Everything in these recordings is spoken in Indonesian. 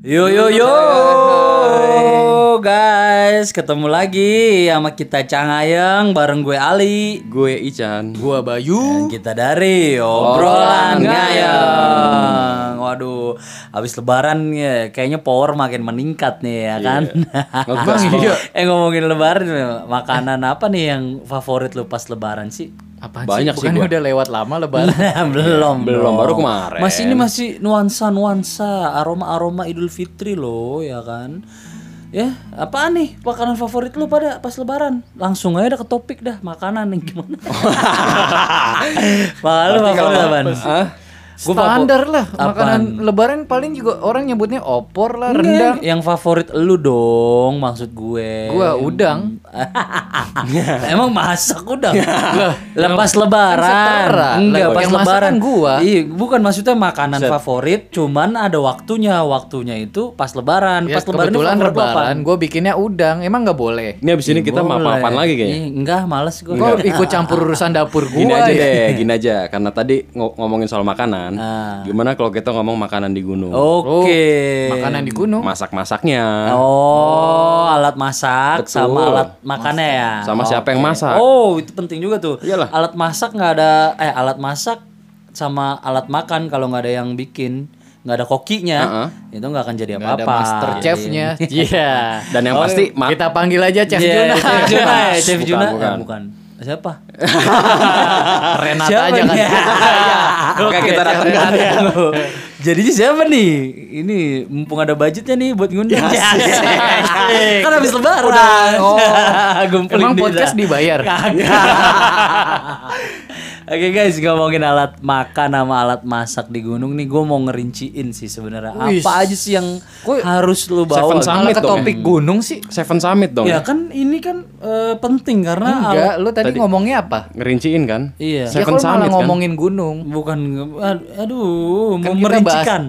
Yo yo yo guys, ketemu lagi sama kita Cangayeng bareng gue Ali. Gue Ican. Gua Bayu. Dan kita dari obrolan ngayeng. Waduh, habis lebaran ya kayaknya power makin meningkat nih ya kan. Ngegas iya. eh ngomongin lebaran makanan apa nih yang favorit lu pas lebaran sih? Apa Banyak sih? sih Bukannya gua. udah lewat lama lebaran. belum, Belum, baru kemarin. Masih ini masih nuansa-nuansa, aroma-aroma Idul Fitri loh, ya kan? Ya, apaan nih makanan favorit lu pada pas lebaran? Langsung aja udah ke topik dah, makanan yang gimana? Makanan lu favorit apaan? Ah, Standar lah Apaan? makanan lebaran paling juga orang nyebutnya opor lah, rendang. Yang favorit lu dong, maksud gue. Gua udang. Emang masak udang? Lah, Lepas lebaran. Enggak, pas yang lebaran gua. Iya, bukan maksudnya makanan favorit, cuman ada waktunya. Waktunya itu pas lebaran. Ya, pas lebaran itu kebetulan lebaran gue bikinnya udang. Emang nggak boleh. ini abis ini kita apa lagi kayaknya. Ih, enggak, males gue. Kok ikut campur urusan dapur gua? Gini aja ya? deh, gini aja. Karena tadi ngo- ngomongin soal makanan. Ah. Gimana kalau kita ngomong makanan di gunung? Oke. Makanan di gunung. Masak-masaknya. Oh, alat masak Betul. sama alat makannya ya. Sama siapa yang masak? Oh, itu penting juga tuh. Iyalah. Alat masak nggak ada eh alat masak sama alat makan kalau nggak ada yang bikin nggak ada kokinya Uh-uh. itu nggak akan jadi Nggak ada apa-apa. master chefnya. Iya. Dan yang pasti ma- kita panggil aja Chef Iya, Juna. Chef Juna ya, Chef Bukan, Juna. bukan. Eh, bukan. Siapa? Renata Siapa aja kan. nih? Oke, kita datangkan. Jadinya siapa nih? Ini mumpung ada budgetnya nih buat ngundang. kan habis lebaran. Oh. Emang podcast dibayar? Oke guys, ngomongin alat makan sama alat masak di gunung nih, gue mau ngerinciin sih sebenarnya apa aja sih yang Kok harus lu bawa. Seven. Summit Malah ke dong. topik gunung sih. Seven Summit dong. Ya kan ini kan eh, penting karena Enggak, lu tadi, ngomongnya apa? Ngerinciin kan? Iya. Ya Seven malah Summit kan? ngomongin gunung. bukan ad- aduh Kan mau kita merincikan.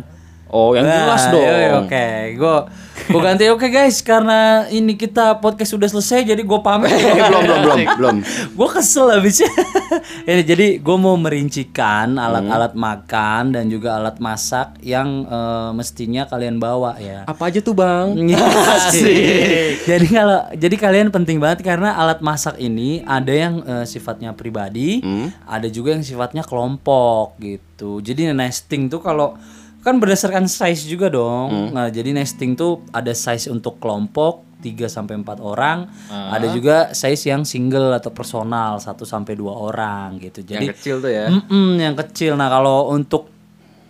Oh, yang jelas dong. iya, iya, Oke, gue gue ganti oke guys karena ini kita podcast sudah selesai jadi gue pamit. Belum, belum, belum, belum. gue kesel habisnya. ini jadi gue mau merincikan alat-alat makan dan juga alat masak yang eh, mestinya kalian bawa ya. Apa aja tuh, Bang? Asik. jadi kalau jadi kalian penting banget karena alat masak ini ada yang eh, sifatnya pribadi, ada juga yang sifatnya kelompok gitu. Jadi nesting tuh kalau kan berdasarkan size juga dong. Nah, jadi nesting tuh ada size untuk kelompok 3 sampai 4 orang, ada juga size yang single atau personal 1 sampai 2 orang gitu. Jadi Yang kecil tuh ya. Mm-mm, yang kecil. Nah kalau untuk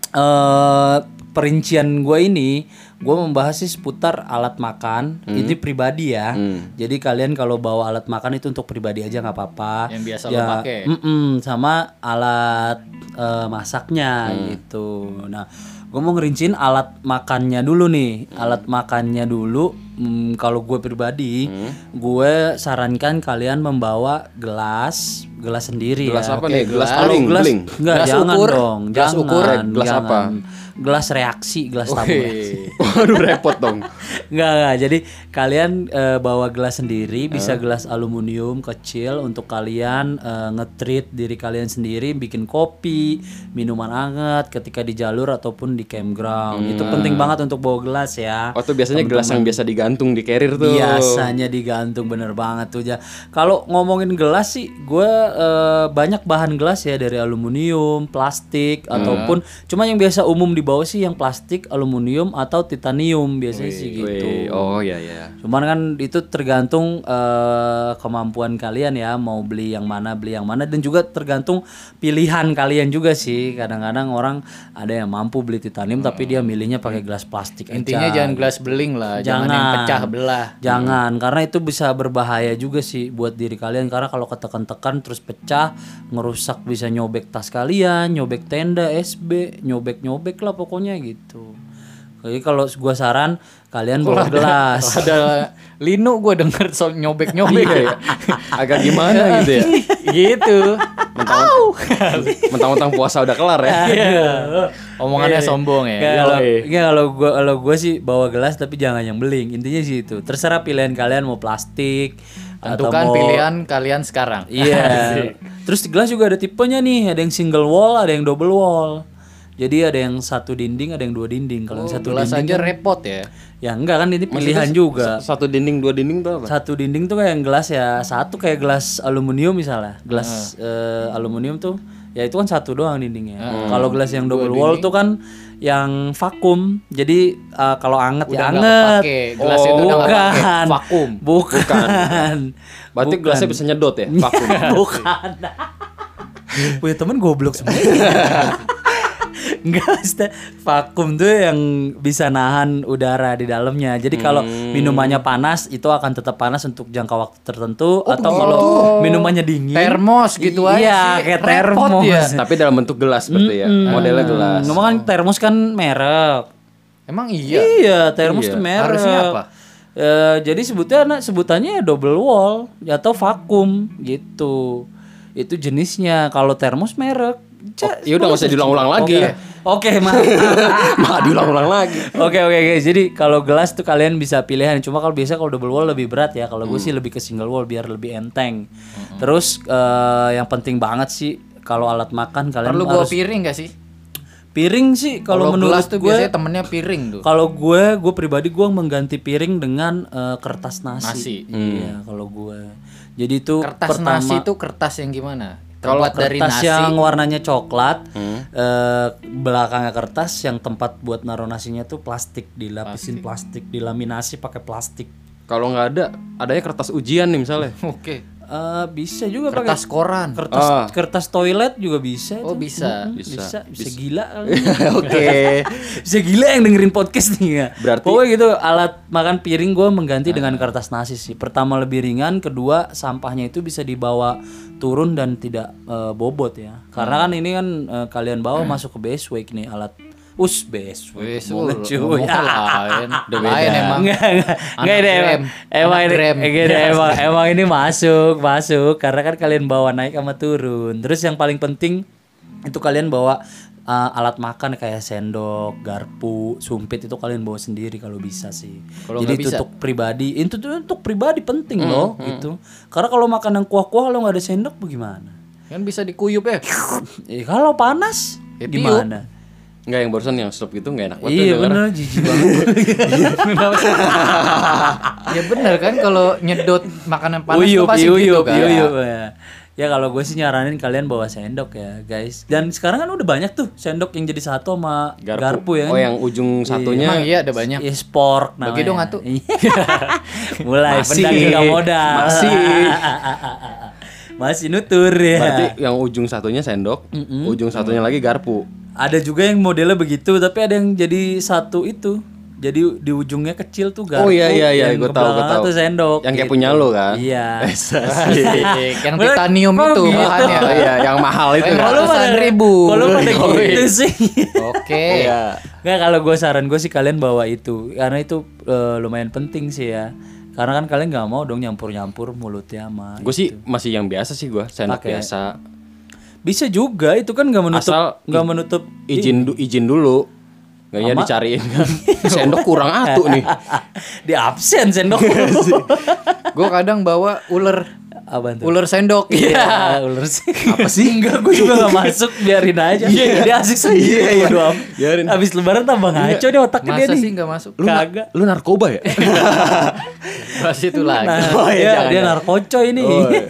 eh perincian gue ini, gue membahas sih seputar alat makan. Hmm. Ini pribadi ya. Jadi kalian kalau bawa alat makan itu untuk pribadi aja nggak apa-apa. Yang biasa lo Ya, pakai. mm-mm, sama alat eh, masaknya Hmm. gitu. Nah, gue mau ngerincin alat makannya dulu nih. Hmm. Alat makannya dulu. mm, kalau gue pribadi, Hmm. gue sarankan kalian membawa gelas, gelas sendiri Gelas ya. apa nih? Gelas Kalau gelas enggak Gelas jangan ukur? dong, Gelas jangan. ukur? Gelas jangan. apa? Gelas reaksi, gelas tabur. Wih. Waduh, repot dong. Enggak, enggak. Jadi kalian eh, bawa gelas sendiri, bisa gelas aluminium kecil untuk kalian eh, nge-treat diri kalian sendiri, bikin kopi, minuman hangat ketika di jalur ataupun di campground. Itu penting banget untuk bawa gelas ya. Oh, tuh biasanya gelas yang biasa digantung di carrier tuh. Biasanya digantung bener banget tuh ya. Kalau ngomongin gelas sih, gue eh, banyak bahan gelas ya dari aluminium, plastik ataupun cuma yang biasa umum dibawa sih yang plastik, aluminium atau titanium biasanya sih gitu. Wih, oh iya iya. Cuman kan itu tergantung eh, kemampuan kalian ya mau beli yang mana beli yang mana dan juga tergantung pilihan kalian juga sih. Kadang-kadang orang ada yang mampu beli titanium tapi dia milihnya pakai gelas plastik Intinya aja. jangan gelas beling lah, jangan, yang Jangan. pecah belah. Jangan, karena itu bisa berbahaya juga sih buat diri kalian karena kalau ketekan-tekan terus pecah, ngerusak bisa nyobek tas kalian, nyobek tenda SB, nyobek-nyobek lah pokoknya gitu. Jadi kalau gua saran kalian bawa gelas. Ada Lino gue denger soal nyobek-nyobek ya. Agak gimana gitu ya? gitu. Mentang-mentang puasa udah kelar ya. Omongannya sombong ya. Nggak, kalau Yoi. nggak, kalau gua kalau gua sih bawa gelas tapi jangan yang beling. Intinya sih itu. Terserah pilihan kalian mau plastik atau Tentukan mau pilihan kalian sekarang. Iya. Terus di gelas juga ada tipenya nih, ada yang single wall, ada yang double wall. Jadi ada yang satu dinding, ada yang dua dinding. Kalau yang satu Gelas dinding aja repot ya. ya enggak kan ini pilihan juga. Satu dinding dua dinding tuh apa? Satu dinding tuh kayak yang gelas ya, satu kayak gelas aluminium misalnya. Gelas eh, aluminium tuh ya itu kan satu doang dindingnya. Kalau gelas yang double wall tuh kan yang vakum. Jadi eh, kalau anget ya Udah nggak anget. Gelas itu udah nggak kepake. bukan. Vakum. Bukan. Berarti gelasnya bisa nyedot ya? Vakum. Bukan. Punya temen goblok semua. Enggak, maksudnya vakum tuh yang bisa nahan udara di dalamnya. Jadi kalau minumannya panas itu akan tetap panas untuk jangka waktu tertentu atau kalau minumannya dingin Termos gitu aja Iya, sih. kayak termos. ya. Tapi dalam bentuk gelas berarti ya. Modelnya gelas. Ngomong kan termos kan merek. Emang iya. Iya, termos Iya. tuh merek. Harusnya apa? Eh, jadi sebutnya nah, sebutannya double wall atau vakum gitu. Itu jenisnya. Kalau termos merek. Ca- ya udah nggak usah diulang-ulang lagi. Oke, Oke, maaf. Mah diulang-ulang lagi. Oke oke guys, jadi kalau gelas tuh kalian bisa pilihan. Cuma kalau biasa kalau double wall lebih berat ya. Kalau gue sih lebih ke single wall biar lebih enteng. Terus eh, yang penting banget sih kalau alat makan kalian Perlu bawa harus piring gak sih? piring sih kalau menurut gelas tuh gue biasanya temennya piring tuh. kalau gue gue pribadi gue mengganti piring dengan eh, kertas nasi. Nasi. Iya kalau gue. Jadi itu Kertas pertama nasi itu kertas yang gimana? Kalau Terbuat dari kertas nasi. yang warnanya coklat, Hmm. eh, belakangnya kertas yang tempat buat naruh nasinya tuh plastik, dilapisin plastik, dilaminasi pakai plastik. Kalau nggak ada, adanya kertas ujian nih misalnya. Oke. Eh, bisa juga pakai Kertas koran. kertas Ah. kertas toilet juga bisa. Oh, bisa. Mm-mm, Bisa. bisa, bisa, gila. kali. Oke. bisa gila yang dengerin podcast nih ya. Berarti- Pokoknya gitu alat makan piring gue mengganti dengan kertas nasi sih. Pertama lebih ringan, kedua sampahnya itu bisa dibawa turun dan tidak eh, bobot ya. Karena kan ini kan eh, kalian bawa masuk ke base weight nih alat us base weight. Wes, Ngomongin lu- cuy. lain. Emang. Enggak, enggak. Enggak ini emang, emang ini gini, emang, emang ini masuk, masuk karena kan kalian bawa naik sama turun. Terus yang paling penting itu kalian bawa uh, alat makan kayak sendok, garpu, sumpit itu kalian bawa sendiri kalau bisa sih. Kalau Jadi itu bisa? untuk pribadi, itu tuh untuk pribadi penting loh gitu. Karena kalau makan yang kuah-kuah kalau nggak ada sendok bagaimana? Kan bisa dikuyup ya. Eh, kalau panas Ya, tiup. Gimana? Nggak yang barusan yang stop gitu nggak enak banget. Iya bener jijik banget. ya bener kan kalau nyedot makanan panas uyup, pasti uyup, gitu kan. uyup, ya. Ya kalau gue sih nyaranin kalian bawa sendok ya guys. Dan sekarang kan udah banyak tuh sendok yang jadi satu sama garpu, ya. Oh kan? yang ujung satunya. Emang iya ada banyak. Iya spork namanya. Bagi dong, Atu. Iya. Mulai Masih. nggak modal. Masih. Masih nutur ya. Berarti yang ujung satunya sendok, ujung satunya lagi garpu. Ada juga yang modelnya begitu, tapi ada yang jadi satu itu. Jadi di ujungnya kecil tuh garpu. Oh, iya, iya, iya, ke tahu, gua belakangnya tahu. tuh sendok. Yang kayak gitu. punya lo kan? Iya. Yang titanium itu gitu? bahannya. Oh iya, yang mahal itu. Kan? mahal. Ratusan ribu. Kalau pada iya. gitu sih. Oke. Iya. Nggak kalau gue saran gue sih kalian bawa itu karena itu eh, lumayan penting sih ya. Karena kan kalian nggak mau dong nyampur-nyampur mulutnya sama. Gue sih masih yang biasa sih gue, sendok Pakai. biasa. Bisa juga itu kan nggak menutup Asal nggak menutup Izin du- izin dulu. Nggak ya dicariin kan. sendok kurang atu nih. di absen sendok. Gue kadang bawa ular tuh? ular sendok. Iya, ular sih. Apa sih? Enggak, gue juga gak masuk, biarin aja. Dia asik sendiri. Iya, iya. Biarin. Habis lebaran tambah ngaco deh otaknya dia Masa nih. sih nggak masuk? Lu, Kagak. lu narkoba ya? Pas itu lagi. Nah, Oh, iya, dia, dia narkoco ini. Oh, iya.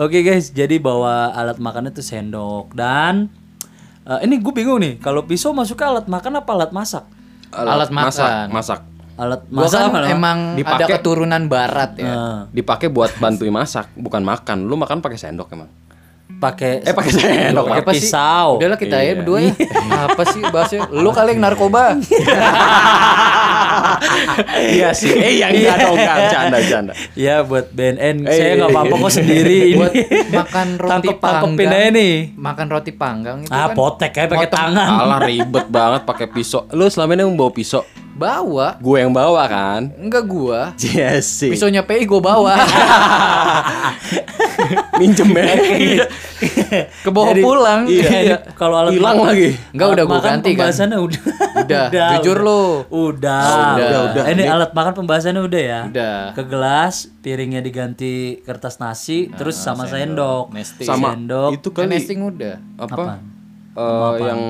Oke guys, jadi bawa alat makannya tuh sendok dan eh, ini gue bingung nih, kalau pisau masuknya alat makan apa alat masak? Alat masak, makan. masak. Alat Gua masak kan emang ada Dipakai. keturunan barat ya. Nah, Dipakai buat bantuin masak, bukan makan. Lu makan pakai sendok emang. Pakai Eh, pakai sendok. pakai pisau. Udahlah kita ya Iya. berdua ya. Apa sih bahasnya? Lu kali yang narkoba. iya sih. Eh, yang enggak dong, enggak. Canda, canda. Ya buat BNN, Eh, saya nggak iya, apa-apa iya. kok sendiri ini. Buat makan roti Tangkep- panggang. aja nih. Makan roti panggang itu Ah, kan potek kayak pakai tangan. Alah ribet banget pakai pisau. Lu selama ini bawa pisau. Bawa. Gue yang bawa kan. Enggak gua. Iya sih. Pisaunya PI gua bawa. Minjem ya. Ke bawah Jadi- pulang. Iya, Iya. kalau alat Hilang lagi. Enggak udah gua makan ganti kan. pembahasannya udah. Udah, jujur lu. Udah. Oh, udah, udah. Ini alat makan pembahasannya udah ya. Udah. Ke gelas, piringnya diganti kertas nasi, terus sama sendok. Nesting. Sama sendok. itu Kan kali nesting udah. apa? Apaan? Eh, yang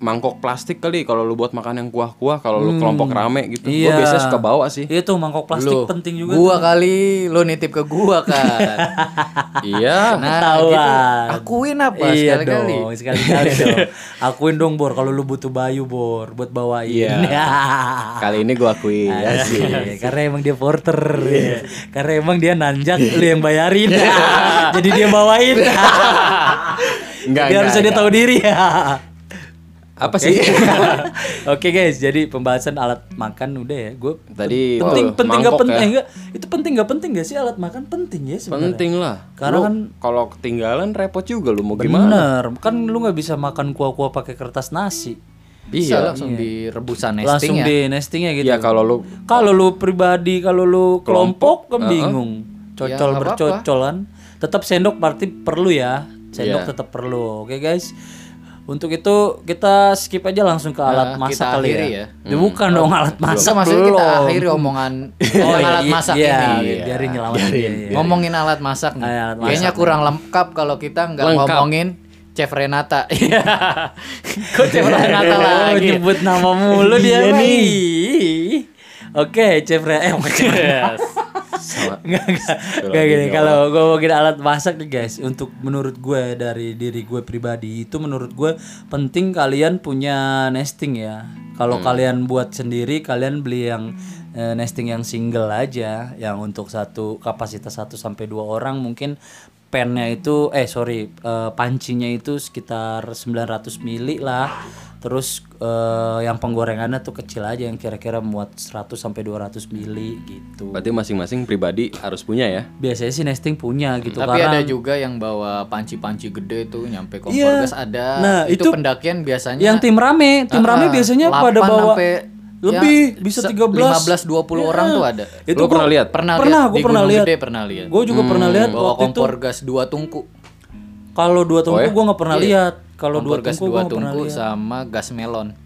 mangkok plastik kali kalau lu buat makan yang kuah-kuah kalau lu kelompok rame gitu. Iya. Gue biasanya suka bawa sih. Itu mangkok plastik Lu, penting juga. Gua kali lo nitip ke gua kan. iya. Nah, Ketahuan. gitu. Akuin apa iya sekali-kali. dong, sekali-kali dong. Akuin dong Bor kalau lu butuh Bayu Bor buat bawain. Iya. Kali ini gue akui. ya sih. Karena emang dia porter. ya. Karena emang dia nanjak lu yang bayarin. Jadi dia bawain. Enggak, Dia harusnya dia enggak, tahu diri ya. Apa sih? Oke guys, jadi pembahasan alat makan udah ya. Gue Tadi penting tuh, penting nggak penting ya. enggak? Itu penting nggak penting gak sih alat makan penting ya sebenarnya. Penting lah. Karena Lu kan- kalau ketinggalan repot juga lu mau gimana? Bener, kan lu nggak bisa makan kuah-kuah pakai kertas nasi. Bisa langsung di rebusan nesting Langsung ya. di nestingnya gitu. Iya kalau lu Kalau lu pribadi, kalau lu kelompok, kan bingung. Cocol Ya, nggak bercocol kan. Tetap sendok berarti perlu ya. Sendok Iya. tetap perlu. Oke guys. Untuk itu kita skip aja langsung ke alat Nah, masak kali ya. ya. Ya, Bukan dong alat masak maksudnya kita belum. akhiri omongan Oh, iya, alat iya, masak iya, ini. iya, biarin nyelamatin dia. iya. Ngomongin alat masak nih. Alat masak. Kayaknya kurang lengkap kalau kita nggak ngomongin Chef Renata. Iya. Kok Chef Renata Oh, lagi? nyebut nama mulu dia Iya nih. Oke, Chef eh bukan Chef Re. Enggak. Enggak gini, kalau gue ngomongin alat masak nih guys, untuk menurut gue dari diri gue pribadi itu menurut gue penting kalian punya nesting ya. Kalau kalian buat sendiri, kalian beli yang eh, nesting yang single aja, yang untuk satu kapasitas 1 sampai dua orang mungkin pennya itu eh sorry eh, pancinya itu sekitar 900 mili lah terus eh, yang penggorengannya tuh kecil aja yang kira-kira muat 100 sampai 200 mili gitu berarti masing-masing pribadi harus punya ya. biasanya sih nesting punya gitu Tapi karena ada juga yang bawa panci-panci gede tuh nyampe kompor Iya. gas ada. Nah, itu, itu pendakian biasanya yang tim rame tim rame Ah, biasanya 8 pada bawa sampai lebih ya, bisa se- 13 15 20 orang tuh ada. itu Lu gua- pernah lihat? Pernah Pernah, lihat gua di pernah lihat. Gede pernah lihat. gue juga pernah lihat bawa waktu itu kompor gas dua tungku. kalau dua tungku gue nggak pernah lihat kalau dua gas tungku dua tungku lihat sama gas melon.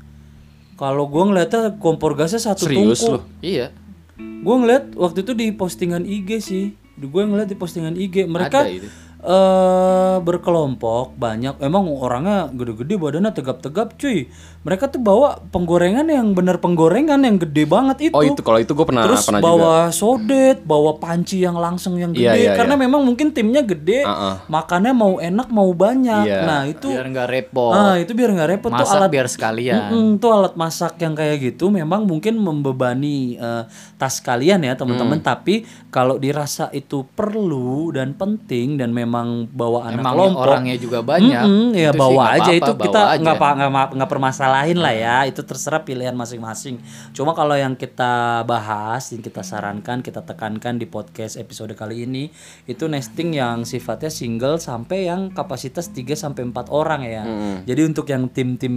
kalau gue ngeliatnya kompor gasnya satu Serius tungku lu? Iya. gue ngeliat waktu itu di postingan IG sih gue ngeliat di postingan IG mereka Ada itu. Eh berkelompok banyak emang orangnya gede-gede badannya tegap-tegap cuy mereka tuh bawa penggorengan yang bener penggorengan yang gede banget itu Oh itu kalau itu gue pernah terus pernah juga. bawa sodet bawa panci yang langsung yang gede Iya, iya, karena memang mungkin timnya gede Uh-uh. makannya mau enak mau banyak Iya. nah itu Biar nggak repot. ah itu biar nggak repot tuh Masak alat biar sekalian. Mm-mm, tuh alat masak yang kayak gitu memang mungkin membebani eh, tas kalian ya teman-teman Hmm. tapi kalau dirasa itu perlu dan penting dan memang bawa anak Emang kelompok. orangnya juga banyak. Mm-mm, ya Itu sih bawa nggak aja apa-apa, itu bawa kita nggak nggak nggak permasalahin lah ya. Itu terserah pilihan masing-masing. Cuma kalau yang kita bahas yang kita sarankan kita tekankan di podcast episode kali ini itu nesting yang sifatnya single sampai yang kapasitas 3 sampai empat orang ya. Jadi untuk yang tim-tim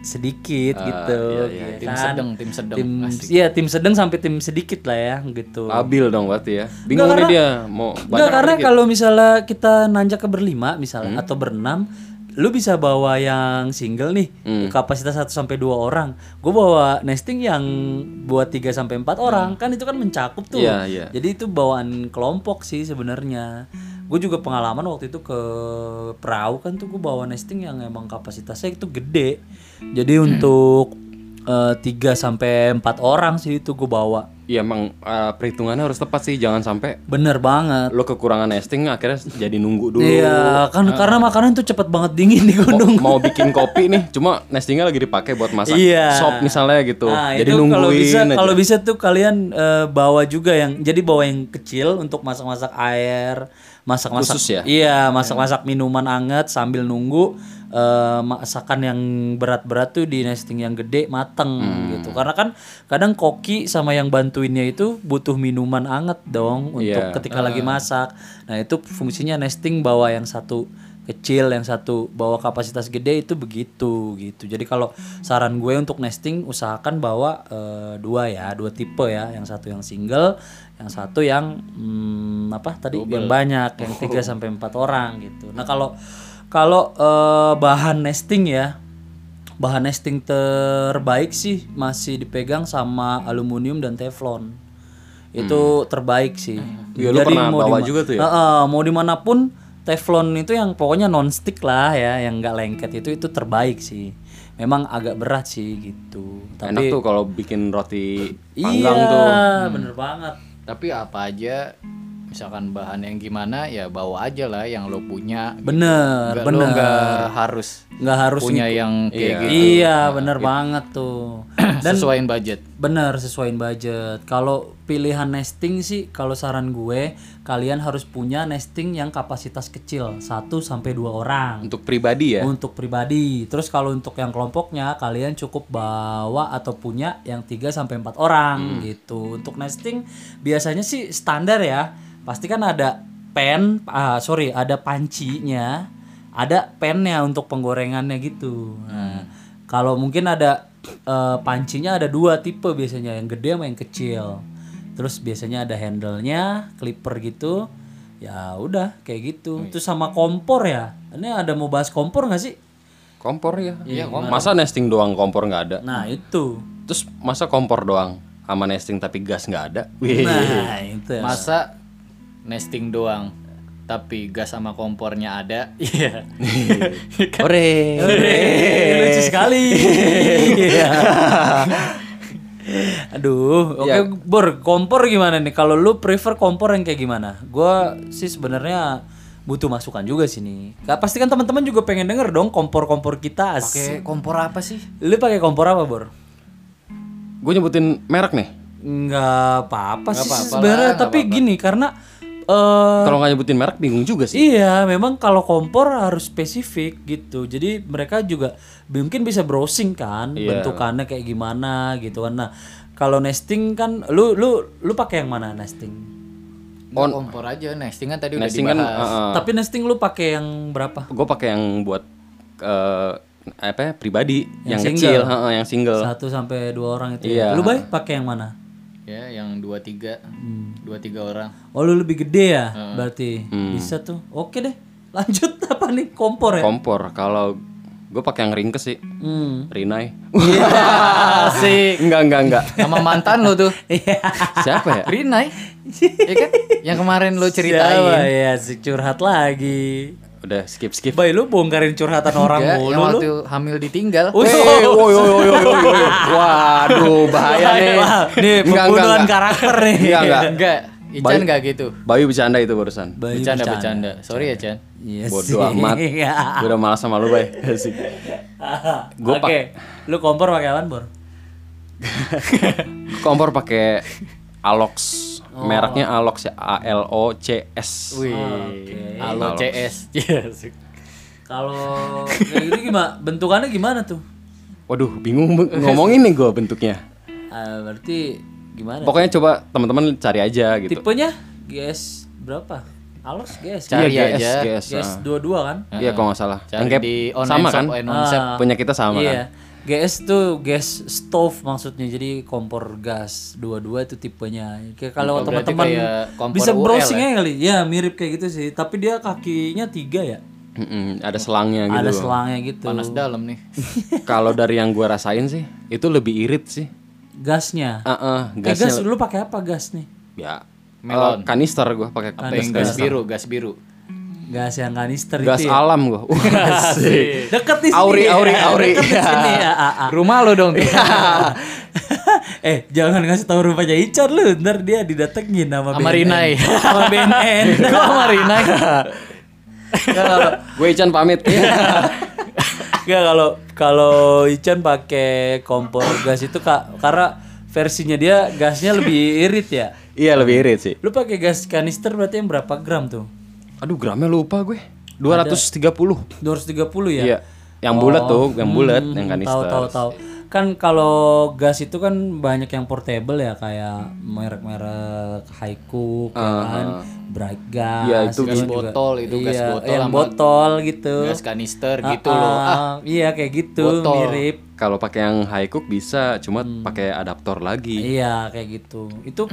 sedikit gitu iya, ya Tim kan? sedang, tim sedang. tim iya tim sedang sampai tim sedikit lah ya gitu. Labil dong berarti ya. Bingung Nggak, nih karena- dia mau Enggak banyak karena apa kalau misalnya kita nanjak ke berlima misalnya Hmm. atau berenam lu bisa bawa yang single nih Hmm. kapasitas 1 sampai dua orang. Gue bawa nesting yang buat 3 sampai empat orang kan itu kan mencakup tuh. Hmm. Iya, iya. Jadi itu bawaan kelompok sih sebenarnya. Gue juga pengalaman waktu itu ke perahu kan tuh gue bawa nesting yang emang kapasitasnya itu gede. Jadi Hmm. untuk 3 sampai empat orang sih itu gue bawa. Iya emang eh, perhitungannya harus tepat sih jangan sampai Bener banget. lo kekurangan nesting akhirnya jadi nunggu dulu. Iya, kan karena makanan tuh cepet banget dingin di Mau, gunung. mau bikin kopi nih, cuma nestingnya lagi dipakai buat masak Iya. sop misalnya gitu. Nah, jadi itu nungguin kalau bisa kalau bisa tuh kalian eh, bawa juga yang jadi bawa yang kecil untuk masak-masak air, masak-masak Khusus ya? Iya, masak-masak minuman anget sambil nunggu eh, masakan yang berat-berat tuh di nesting yang gede mateng Hmm. gitu. Karena kan kadang koki sama yang bantuinnya itu butuh minuman anget dong untuk Iya. ketika lagi masak. Nah, itu fungsinya nesting bawa yang satu kecil yang satu bawa kapasitas gede itu begitu gitu jadi kalau saran gue untuk nesting usahakan bawa eh, dua ya dua tipe ya yang satu yang single yang satu yang hmm, apa tadi yang banyak yang 3 sampai empat orang gitu nah kalau kalau eh, bahan nesting ya bahan nesting terbaik sih masih dipegang sama aluminium dan teflon itu terbaik sih Iya, lu pernah bawa juga tuh ya? Heeh, mau di mana pun teflon itu yang pokoknya non stick lah ya, yang nggak lengket itu itu terbaik sih. Memang agak berat sih gitu. Enak Tapi tuh kalau bikin roti iya, panggang tuh. bener banget. Tapi apa aja misalkan bahan yang gimana ya bawa aja lah yang lo punya. Bener, Nggak- bener. Lo nggak harus nggak harus punya ngikut- yang kayak gitu. Iya, bener banget tuh. Dan Sesuaiin budget. bener sesuaiin budget. Kalau pilihan nesting sih, kalau saran gue, kalian harus punya nesting yang kapasitas kecil, 1 sampai dua orang. Untuk pribadi ya. Untuk pribadi. Terus kalau untuk yang kelompoknya, kalian cukup bawa atau punya yang 3 sampai empat orang gitu. Untuk nesting biasanya sih standar ya. Pasti kan ada pen, ah, sorry, ada pancinya, ada pennya untuk penggorengannya gitu. Nah, kalau mungkin ada eh, pancinya ada dua tipe biasanya, yang gede sama yang kecil. Terus biasanya ada handle-nya, clipper gitu. Ya udah kayak gitu. Terus sama kompor ya. Ini ada mau bahas kompor nggak sih? Kompor ya. Iya, Masa nesting doang kompor nggak ada? Nah itu. Terus masa kompor doang sama nesting tapi gas nggak ada? Wih. Nah itu. Masa nesting doang tapi gas sama kompornya ada. Iya. Ore. Eh, lucu sekali. Iya. Aduh, oke Bor, kompor gimana nih? Kalau lu prefer kompor yang kayak gimana? Gua sih sebenarnya butuh masukan juga sih nih. Gak pasti kan teman-teman juga pengen denger dong kompor-kompor kita. Pakai kompor apa sih? Lu pakai kompor apa, Bor? Gue nyebutin merek nih. Nggak apa-apa sih apa-apa sebenarnya, lah, nggak tapi gini karena eh Kalau nggak nyebutin merek bingung juga sih. Iya, memang kalau kompor harus spesifik gitu. Jadi mereka juga mungkin bisa browsing kan Iya. bentukannya kayak gimana gitu kan. Nah, kalau nesting kan lu lu lu pakai yang mana nesting? Nggak, kompor aja. Nesting kan tadi Nesting udah kan dibahas. Tapi nesting lu pakai yang berapa? gue pakai yang buat eh, apa ya, pribadi yang, Yang kecil, single? heeh, yang single. Satu sampai dua orang itu. Iya. ya? Lu baik pakai yang mana? Ya, yang dua tiga, dua tiga orang. Oh, lu lebih gede ya? Berarti bisa tuh. Oke deh. Lanjut apa nih? Kompor ya? Kompor. Kalau gue pakai yang ringkes sih, Hmm. Rinai. Asik. enggak enggak enggak. Sama mantan lo tuh. Iya. Siapa ya? Rinai. Iya kan? Yang kemarin lo Siapa ceritain. ya si curhat lagi. Udah skip skip. Bay lu bongkarin curhatan orang Enggak, mulu yang lu. waktu hamil ditinggal. Woi, woi, woi. Waduh, bahaya nih. Nih pembunuhan karakter nih. Enggak, enggak. Enggak, Ican enggak gitu. Bayu bercanda itu barusan. Bayu Bercanda, bercanda. Sorry ya, Chan. Iya Bodoh amat. Iya. Gue udah malas sama lu, Bay. Asik. Gua Oke, lu kompor pakai apa, Bor? Kompor pakai Alox. Oh. Mereknya Alox ya, A L O C S. Wih. Oke. Halo CS. Yes. Kalau kayak gitu gimana? Bentukannya gimana tuh? Waduh, bingung ngomongin nih gue bentuknya. Ah, berarti gimana? Pokoknya coba teman-teman cari aja gitu. Tipenya GS berapa? Alos GS. Cari Iya, GS, aja. GS. GS dua-dua kan? Iya, kalau nggak salah. Cari Yang kayak di online sama shop, kan? online shop. Ah. Punya kita sama iya. kan? GS tuh gas stove maksudnya jadi kompor gas dua-dua itu tipenya. Kayak kalau teman-teman bisa browsing ya? aja kali. Ya mirip kayak gitu sih. Tapi dia kakinya tiga ya. Mm-mm, ada selangnya gitu. Ada selangnya gitu. Panas dalam nih. Kalau dari yang gua rasain sih, itu lebih irit sih. Gasnya. Ah, Eh, gasnya gas dulu pakai apa gas nih? ya Melon. eh, kanister gua pakai gas biru, gas biru. Gas yang kanister gas itu ya. alam gua. Deket di sini. Auri, ya. auri, auri. Deket di sini ya. ah, ah. Rumah lo dong. eh jangan ngasih tahu rumahnya Ican lu ntar dia didatengin sama Sama BNN. Rinai. sama BNN Kok sama Rinai? Gue Ican pamit. Enggak kalau kalau Ican pakai kompor gas itu kak karena versinya dia gasnya lebih irit ya iya, lebih irit sih. lu pakai gas kanister berarti yang berapa gram tuh Aduh, gramnya lupa gue. 230. 230 ya Iya. Yang bulat tuh, yang bulat, yang Hmm, kanister. tahu tahu tahu kan kalau gas itu kan banyak yang portable ya kayak merek-merek Haiku kan Bright Gas Iya, itu Gas juga- botol itu, gas iya, botol yang botol gitu Gas kanister Ah, gitu loh. Ah, ah, iya kayak gitu Botol. mirip Kalau pakai yang high cook bisa, cuma Hmm. pakai adaptor lagi. Iya kayak gitu. Itu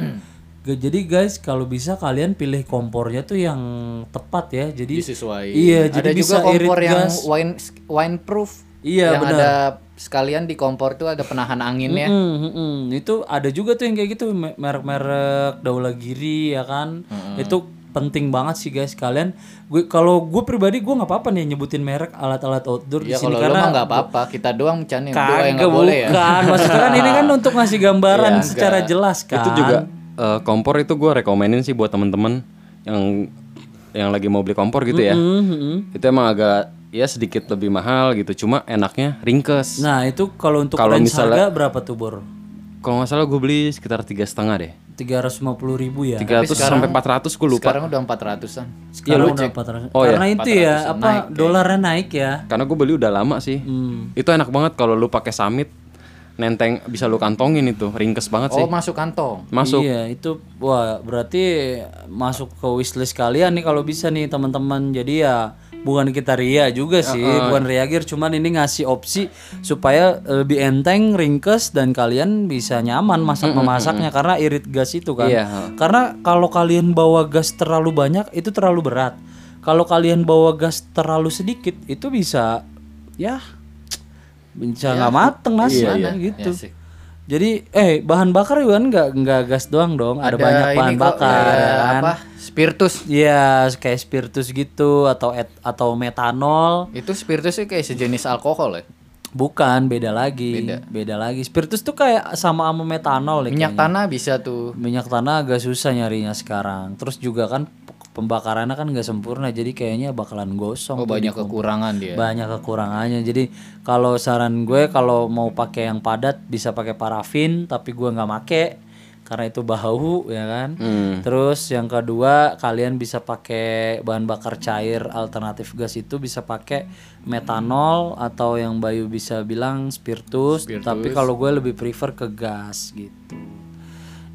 jadi guys kalau bisa kalian pilih kompornya tuh yang tepat ya. Jadi disesuaikan. Iya, ada jadi juga bisa kompor irit yang gas. wine wine proof. Iya, yang benar. ada sekalian di kompor tuh ada penahan anginnya. Mm, mm, mm. Itu ada juga tuh yang kayak gitu me- merek-merek Daula Giri ya kan. Itu penting banget sih guys kalian gue kalau gue pribadi gue nggak apa-apa nih nyebutin merek alat-alat outdoor di Ya sini kalau lo karena nggak apa-apa, kita doang Chan yang berdua yang nggak boleh ya. bukan maksudnya kan ini kan untuk ngasih gambaran Iya, secara enggak. jelas kan Itu juga eh, kompor itu gue rekomenin sih buat temen-temen yang yang lagi mau beli kompor gitu ya. Mhm. Itu emang agak ya sedikit lebih mahal gitu. Cuma enaknya ringkes. nah itu kalau untuk Kalau range misalnya- harga berapa tuh bor Kalau nggak salah gue beli sekitar tiga setengah deh. 350 ribu ya 300 sampai 400 gue lupa. Sekarang udah 400-an. sekarang udah 400 Oh, iya. karena itu ya apa dolarnya naik ya Karena gue beli udah lama sih. Hmm. Itu enak banget kalau lu pakai summit nenteng bisa lu kantongin itu ringkes banget sih. Oh, masuk kantong. Masuk. Iya, itu wah berarti masuk ke wishlist kalian nih kalau bisa nih teman-teman. Jadi ya bukan kita ria juga sih, bukan reagir cuman ini ngasih opsi supaya lebih enteng, ringkes dan kalian bisa nyaman masak memasaknya karena irit gas itu kan. Iya. Karena kalau kalian bawa gas terlalu banyak itu terlalu berat. Kalau kalian bawa gas terlalu sedikit itu bisa ya bisa nggak mateng nasi gitu. Ya sih. Jadi eh bahan bakar juga kan nggak nggak gas doang dong, ada, banyak ini bahan kok, bakar. ada kan. apa? Spiritus. Iya, kayak spiritus gitu atau et, atau metanol. Itu spiritus sih kayak sejenis alkohol ya. Bukan, beda lagi. Beda. lagi. Spiritus tuh kayak sama sama metanol ya. Minyak kayaknya. tanah bisa tuh. Minyak tanah agak susah nyarinya sekarang. Terus juga kan pembakarannya kan nggak sempurna, jadi kayaknya bakalan gosong. Oh, banyak kekurangan dia. banyak kekurangannya. Jadi kalau saran gue kalau mau pakai yang padat bisa pakai parafin tapi gue nggak make karena itu bau ya kan? Terus yang kedua kalian bisa pakai bahan bakar cair alternatif gas itu bisa pakai metanol atau yang Bayu bisa bilang spiritus, tapi kalau gue lebih prefer ke gas gitu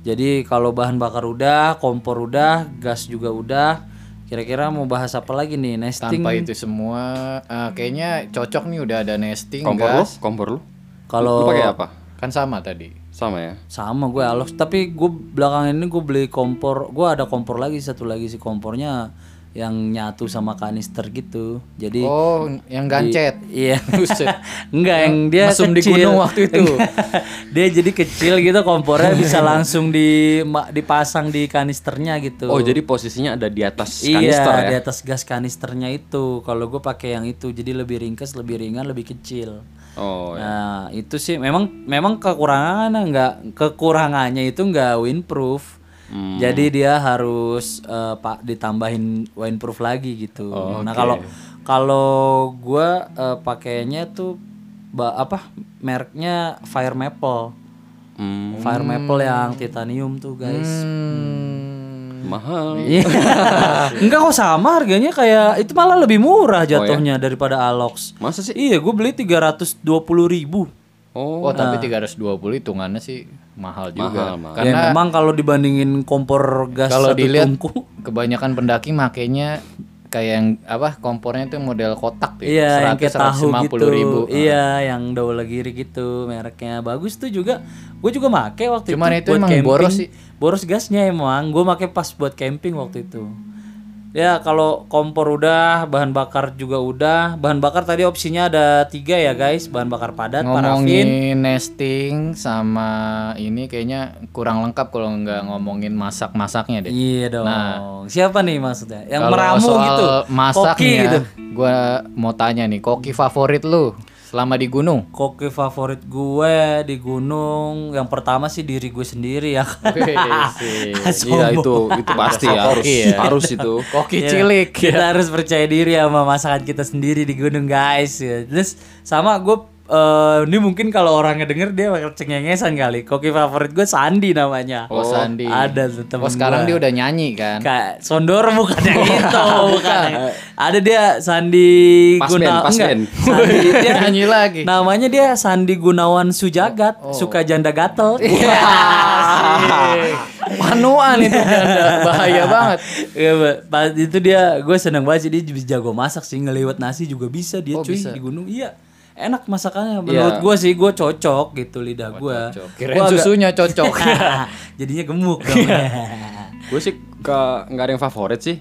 jadi kalau bahan bakar udah kompor udah gas juga udah kira-kira mau bahas apa lagi nih nesting Tanpa itu semua eh, kayaknya cocok nih udah ada nesting Kompor lu? gas. Kompor lu? Kalau Lu pakai apa? Kan sama tadi. Sama ya. sama gue Alox tapi gue belakangan ini gue beli kompor gue ada kompor lagi satu lagi sih kompornya yang nyatu sama kanister gitu jadi Oh, yang gancet. iya Buset. enggak yang dia Mesum di gunung waktu itu. dia jadi kecil gitu kompornya bisa langsung di ma- dipasang di kanisternya gitu Oh, jadi posisinya ada di atas iya kanister ya. di atas gas kanisternya itu kalau gue pakai yang itu jadi lebih ringkas lebih ringan lebih kecil Oh, ya. Nah itu sih memang memang kekurangannya nggak kekurangannya itu nggak windproof. Hmm. Jadi dia harus eh, pak ditambahin windproof lagi gitu. Oh, Nah kalau kalau gua eh, pakainya tuh ba- apa mereknya Fire Maple. Hmm, Fire Maple yang titanium tuh guys. Hmm. mahal. Iya. Enggak kok sama harganya kayak itu malah lebih murah jatuhnya daripada Alox. Masa sih? Iya, gue beli 320 ribu. Oh, Oh, tapi 320 hitungannya sih mahal juga. Mahal, mahal. Karena ya memang kalau dibandingin kompor gas kalau satu dilihat tungku, kebanyakan pendaki makainya kayak yang apa kompornya itu model kotak tuh. iya yang kayak tahu gitu, ribu. iya yang double giri gitu mereknya bagus tuh juga, gue juga make waktu Cuman itu, itu emang boros sih. boros gasnya emang, gue make pas buat camping waktu itu. Ya kalau kompor udah, bahan bakar juga udah, bahan bakar tadi opsinya ada tiga ya guys, bahan bakar padat, parafin, Ngomongin nesting sama ini kayaknya kurang lengkap kalau nggak ngomongin masak-masaknya deh. iya dong. Siapa nih maksudnya? Yang meramu soal gitu, masaknya, koki gitu. gua mau tanya nih, koki favorit lu selama di gunung? Koki favorit gue di gunung yang pertama sih diri gue sendiri ya. iya itu itu pasti ya, harus ya. harus itu. Koki Iya, cilik. Kita harus percaya diri sama masakan kita sendiri di gunung guys. Ya. Terus sama gue eh, ini mungkin kalau orangnya denger dia bakal cengengesan kali. Koki favorit gue Sandi namanya. Oh, Sandi. Ada tuh temen Oh, sekarang gua. dia udah nyanyi kan? Kayak Sondor bukan yang itu, bukan. Ada dia Sandi Pas Gunawan. band, pas band. Sandi dia nyanyi lagi. Namanya dia Sandi Gunawan Sujagat, Oh. suka janda gatel. Iya. Panuan itu janda. bahaya banget. Iya, pas itu dia gue seneng banget sih dia bisa jago masak sih ngeliwat nasi juga bisa dia Oh, cuy bisa. di gunung. Iya. Enak masakannya menurut gue sih gue cocok gitu lidah gue. Kirain susunya cocok. Jadinya gemuk dong. Gue sih ke nggak ada yang favorit sih.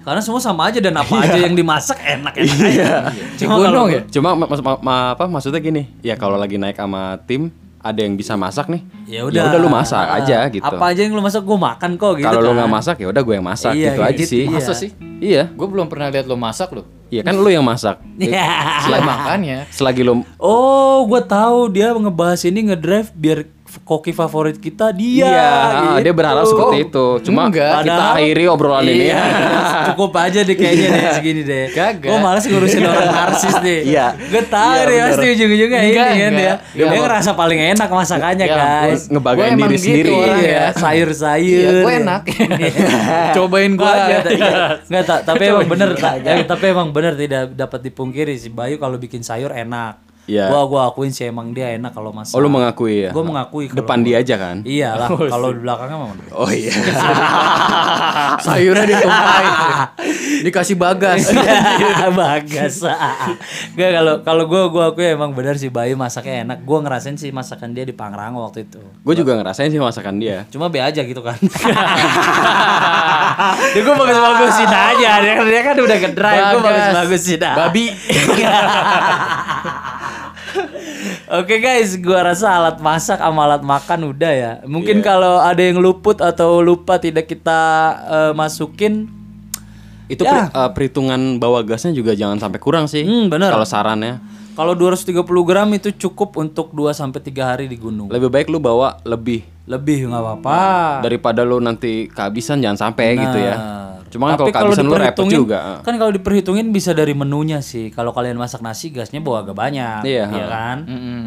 Karena semua sama aja dan apa aja yang dimasak enak enak aja. Di gunung ya? Cuma ma- ma- ma- apa maksudnya gini, ya kalau lagi naik sama tim ada yang bisa masak nih. Ya udah. udah lu masak Ah, aja gitu. Apa aja yang lu masak gue makan kok gitu Kalau lu kan. nggak masak ya udah gue yang masak Iya, gitu kayak aja gitu. sih. Iya. Masa sih? Iya. Gue belum pernah lihat lo masak lo. Iya kan lu yang masak. Iya. Selain makannya. Selagi lu Oh, gue tahu dia ngebahas ini ngedrive biar koki favorit kita dia. Iya, gitu. dia berharap seperti itu. Cuma Enggak. kita Padahal- akhiri obrolan ini Iya, ya. cukup aja deh kayaknya deh segini deh. Kagak. Gue malas ngurusin orang narsis deh. Iya. Gue tahu Iya, deh pasti ujung-ujungnya ini Enggak, kan dia. enggak. Dia, ngerasa paling enak masakannya Ya guys. Ngebagain diri gitu sendiri. orang Iya, ya. sayur-sayur. Iya, gue enak. Cobain gue aja. Enggak, tak, tapi emang bener, tak, tapi emang bener tidak dapat dipungkiri si Bayu kalau bikin sayur enak. Iya. Gua gua akuin sih emang dia enak kalau masak. Oh lu mengakui ya? Gua mengakui Depan gua- dia aja kan? Iya lah, kalau di belakangnya mah. Oh iya. Sayurnya ditumpahin. Dikasih bagas. Iya, Bagas. Gak kalau kalau gue gue aku emang bener sih Bayu masaknya enak. Gue ngerasain sih masakan dia di Pangrango waktu itu. gue juga ngerasain sih masakan dia. Cuma be aja gitu kan. ya gue bagus-bagusin aja. Dia, kan- dia kan udah ngedrive, gue Bagas. bagus-bagusin aja. Babi. Oke guys, gua rasa alat masak sama alat makan udah ya. Mungkin Iya. kalau ada yang luput atau lupa tidak kita eh, masukin Itu Ya. per- eh, perhitungan bawa gasnya juga jangan sampai kurang sih. Hmm, bener. Kalau sarannya, kalau 230 gram itu cukup untuk 2 sampai 3 hari di gunung. lebih baik lu bawa lebih Lebih nggak apa-apa. daripada lu nanti kehabisan jangan sampai gitu ya. Cuma kan Tapi kalau kehabisan lu repot juga. Kan kalau diperhitungin bisa dari menunya sih. Kalau kalian masak nasi gasnya bawa agak banyak, Iya, iya ha. kan? Mm-mm.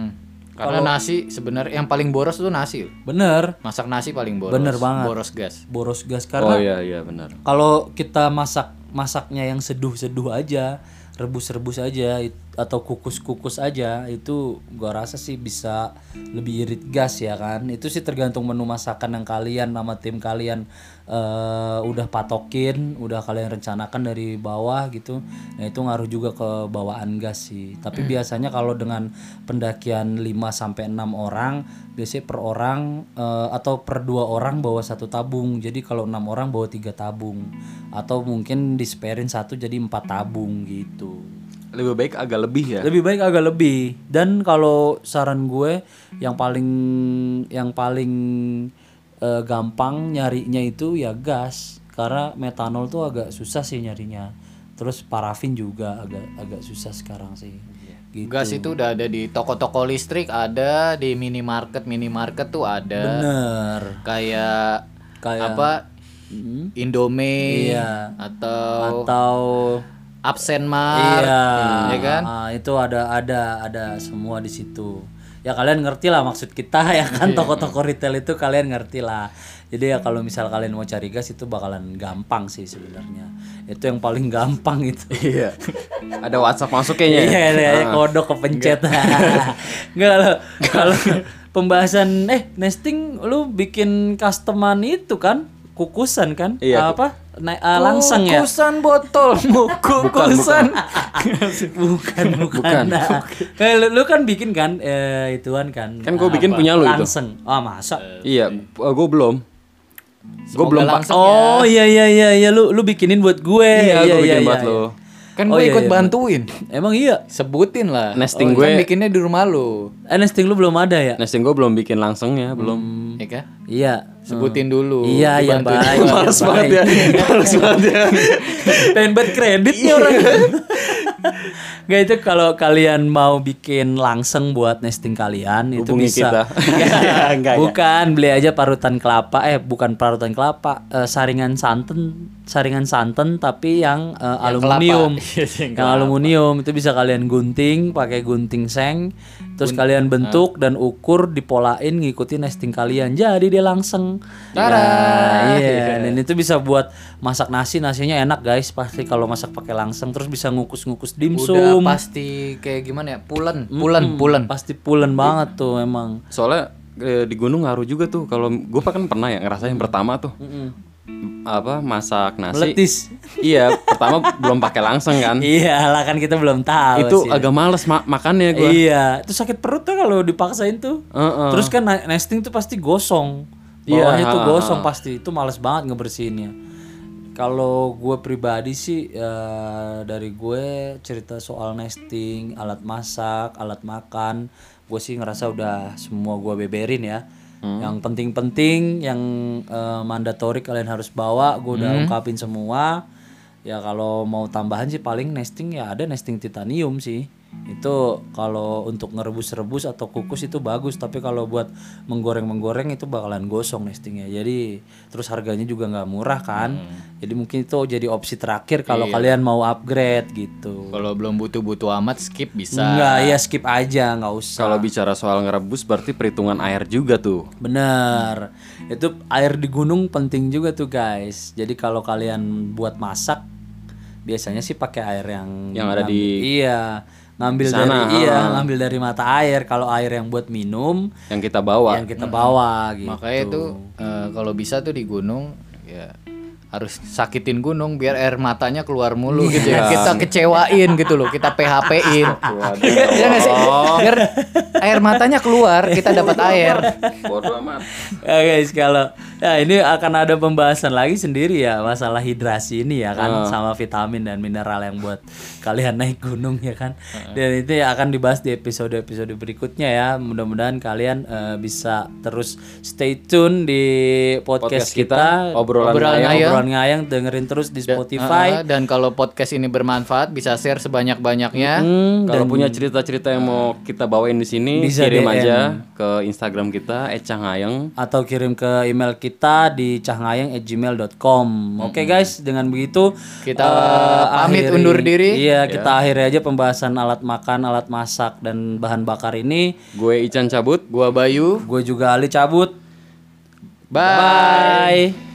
Karena nasi sebenarnya yang paling boros tuh nasi. Bener, Masak nasi paling boros. Bener banget. Boros gas. boros gas Oh karena iya iya benar. kalau kita masak masaknya yang seduh-seduh aja rebus-rebus aja it- atau kukus-kukus aja itu gua rasa sih bisa lebih irit gas ya kan. Itu sih tergantung menu masakan yang kalian sama tim kalian eh, udah patokin udah kalian rencanakan dari bawah gitu. Nah itu ngaruh juga ke bawaan gas sih. Tapi biasanya kalau dengan pendakian 5 sampai 6 orang biasanya per orang eh, atau per dua orang bawa satu tabung. Jadi kalau enam orang bawa tiga tabung. Atau mungkin disperin satu jadi empat tabung gitu Lebih baik agak lebih ya. lebih baik agak lebih dan kalau saran gue yang paling yang paling eh, gampang nyarinya itu ya gas karena metanol tuh agak susah sih nyarinya terus parafin juga agak agak susah sekarang sih gitu Gas itu udah ada di toko-toko listrik, ada di minimarket, minimarket tuh ada. bener Kayak Kayak- apa? Mm. Indomie Iya. atau atau Absenmar. iya ya kan? Ah, itu ada ada ada semua di situ ya kalian ngerti lah maksud kita ya kan toko-toko retail itu kalian ngerti lah jadi ya kalau misal kalian mau cari gas itu bakalan gampang sih sebenarnya itu yang paling gampang itu Iya. Ada WhatsApp masuk kayaknya. ya? Iya, iya, iya, kodok kepencet. Enggak kalau kalau pembahasan eh nesting lu bikin customan itu kan? Kukusan kan? Iya. Apa? Naik ah, langsang ya? Kukusan botolmu, kukusan. bukan, bukan. Nah, eh, lu, lu kan bikin kan eh, ituan kan. Kan gua bikin punya lu itu. Langseng. Ah, masa? Iya, gue belum. Gue belum langsung Oh, iya iya iya iya lu lu bikinin buat gue. Iya, gue bikin buat iya. lo. Kan Oh, gue iya, ikut iya. bantuin. Emang iya. Sebutin lah. Nesting Oh, kan gue- bikinnya di rumah lu. Eh, nesting lu belum ada ya? Nesting gue belum bikin langsung ya, belum. Ya kan? Iya. Sebutin dulu. Iya, iya, baik. Males banget ya. Males banget ya. pengen banget kredit nih orang Gak itu kalau kalian mau bikin langseng buat nesting kalian itu Hubungi bisa kita. Enggak, enggak. bukan beli aja parutan kelapa eh bukan parutan kelapa eh, saringan santan saringan santan tapi yang eh, aluminium kelapa. Yang yang aluminium itu bisa kalian gunting pakai gunting seng terus kalian bentuk dan ukur dipolain ngikutin nesting kalian. Jadi dia langseng. Tara. iya. Dan itu bisa buat masak nasi. Nasinya enak guys. Pasti kalau masak pakai langseng terus bisa ngukus-ngukus Udah dimsum pasti kayak gimana ya? Pulen, pulen, pulen. pasti pulen banget tuh emang. Soalnya eh, di gunung ngaruh juga tuh. Kalau gue kan pernah ya ngerasain pertama tuh. Apa masak nasi. meletis Iya, pertama belum pakai langseng kan. iya lah kan kita belum tahu Itu sih. agak males ma makannya gue. Iya, itu sakit perut tuh kalau dipaksain tuh. Heeh. Terus kan nesting tuh pasti gosong. Iya, Bawahnya tuh ha, gosong pasti. Itu males banget ngebersihinnya. Kalau gue pribadi sih eh, dari gue cerita soal nesting, alat masak, alat makan, gue sih ngerasa udah semua gue beberin ya. Yang penting-penting, yang eh, mandatori kalian harus bawa, gue udah ungkapin semua. Ya kalau mau tambahan sih paling nesting ya ada nesting titanium sih. Itu kalau untuk ngerebus-rebus atau kukus itu bagus, tapi kalau buat menggoreng-menggoreng itu bakalan gosong nestingnya. Jadi terus harganya juga nggak murah kan. Jadi mungkin itu jadi opsi terakhir kalau kalian mau upgrade gitu. Kalau belum butuh-butuh amat skip bisa. Enggak, ya skip aja, nggak usah. Kalau bicara soal ngerebus berarti perhitungan air juga tuh. Bener. Itu air di gunung penting juga tuh guys. Jadi kalau kalian buat masak biasanya sih pakai air yang Yang ada di- iya ngambil sana, dari iya ngambil dari mata air. Kalau air yang buat minum Yang kita bawa. yang kita bawa gitu. Makanya itu eh, kalau bisa tuh di gunung ya harus sakitin gunung biar air matanya keluar mulu gitu ya. Kita kecewain gitu loh, kita PHP-in. ya nggak sih? Biar air matanya keluar, kita dapat air. Bodoh amat. Ya guys, kalau ya ini akan ada pembahasan lagi sendiri ya masalah hidrasi ini ya kan sama vitamin dan mineral yang buat kalian naik gunung ya kan. Dan itu ya akan dibahas di episode-episode berikutnya ya. Mudah-mudahan kalian eh, bisa terus stay tune di podcast, Podcast kita, kita, obrolan Obrolan ngayang. Obrolan ngayang dengerin terus di Spotify. Ah, dan kalau podcast ini bermanfaat bisa share sebanyak-banyaknya. Hmm, Kalau punya cerita-cerita yang mau kita bawain di sini, Bisa kirim DM. aja ke Instagram kita @canghayeng. atau kirim ke email kita di cahnayang@gmail.com. Oke guys, dengan begitu Kita eh, pamit akhiri- undur diri. Iya, kita akhiri aja pembahasan alat makan, alat masak dan bahan bakar ini. Gue Ican cabut. Gua Bayu. Gue juga Ali cabut. Bye. Bye.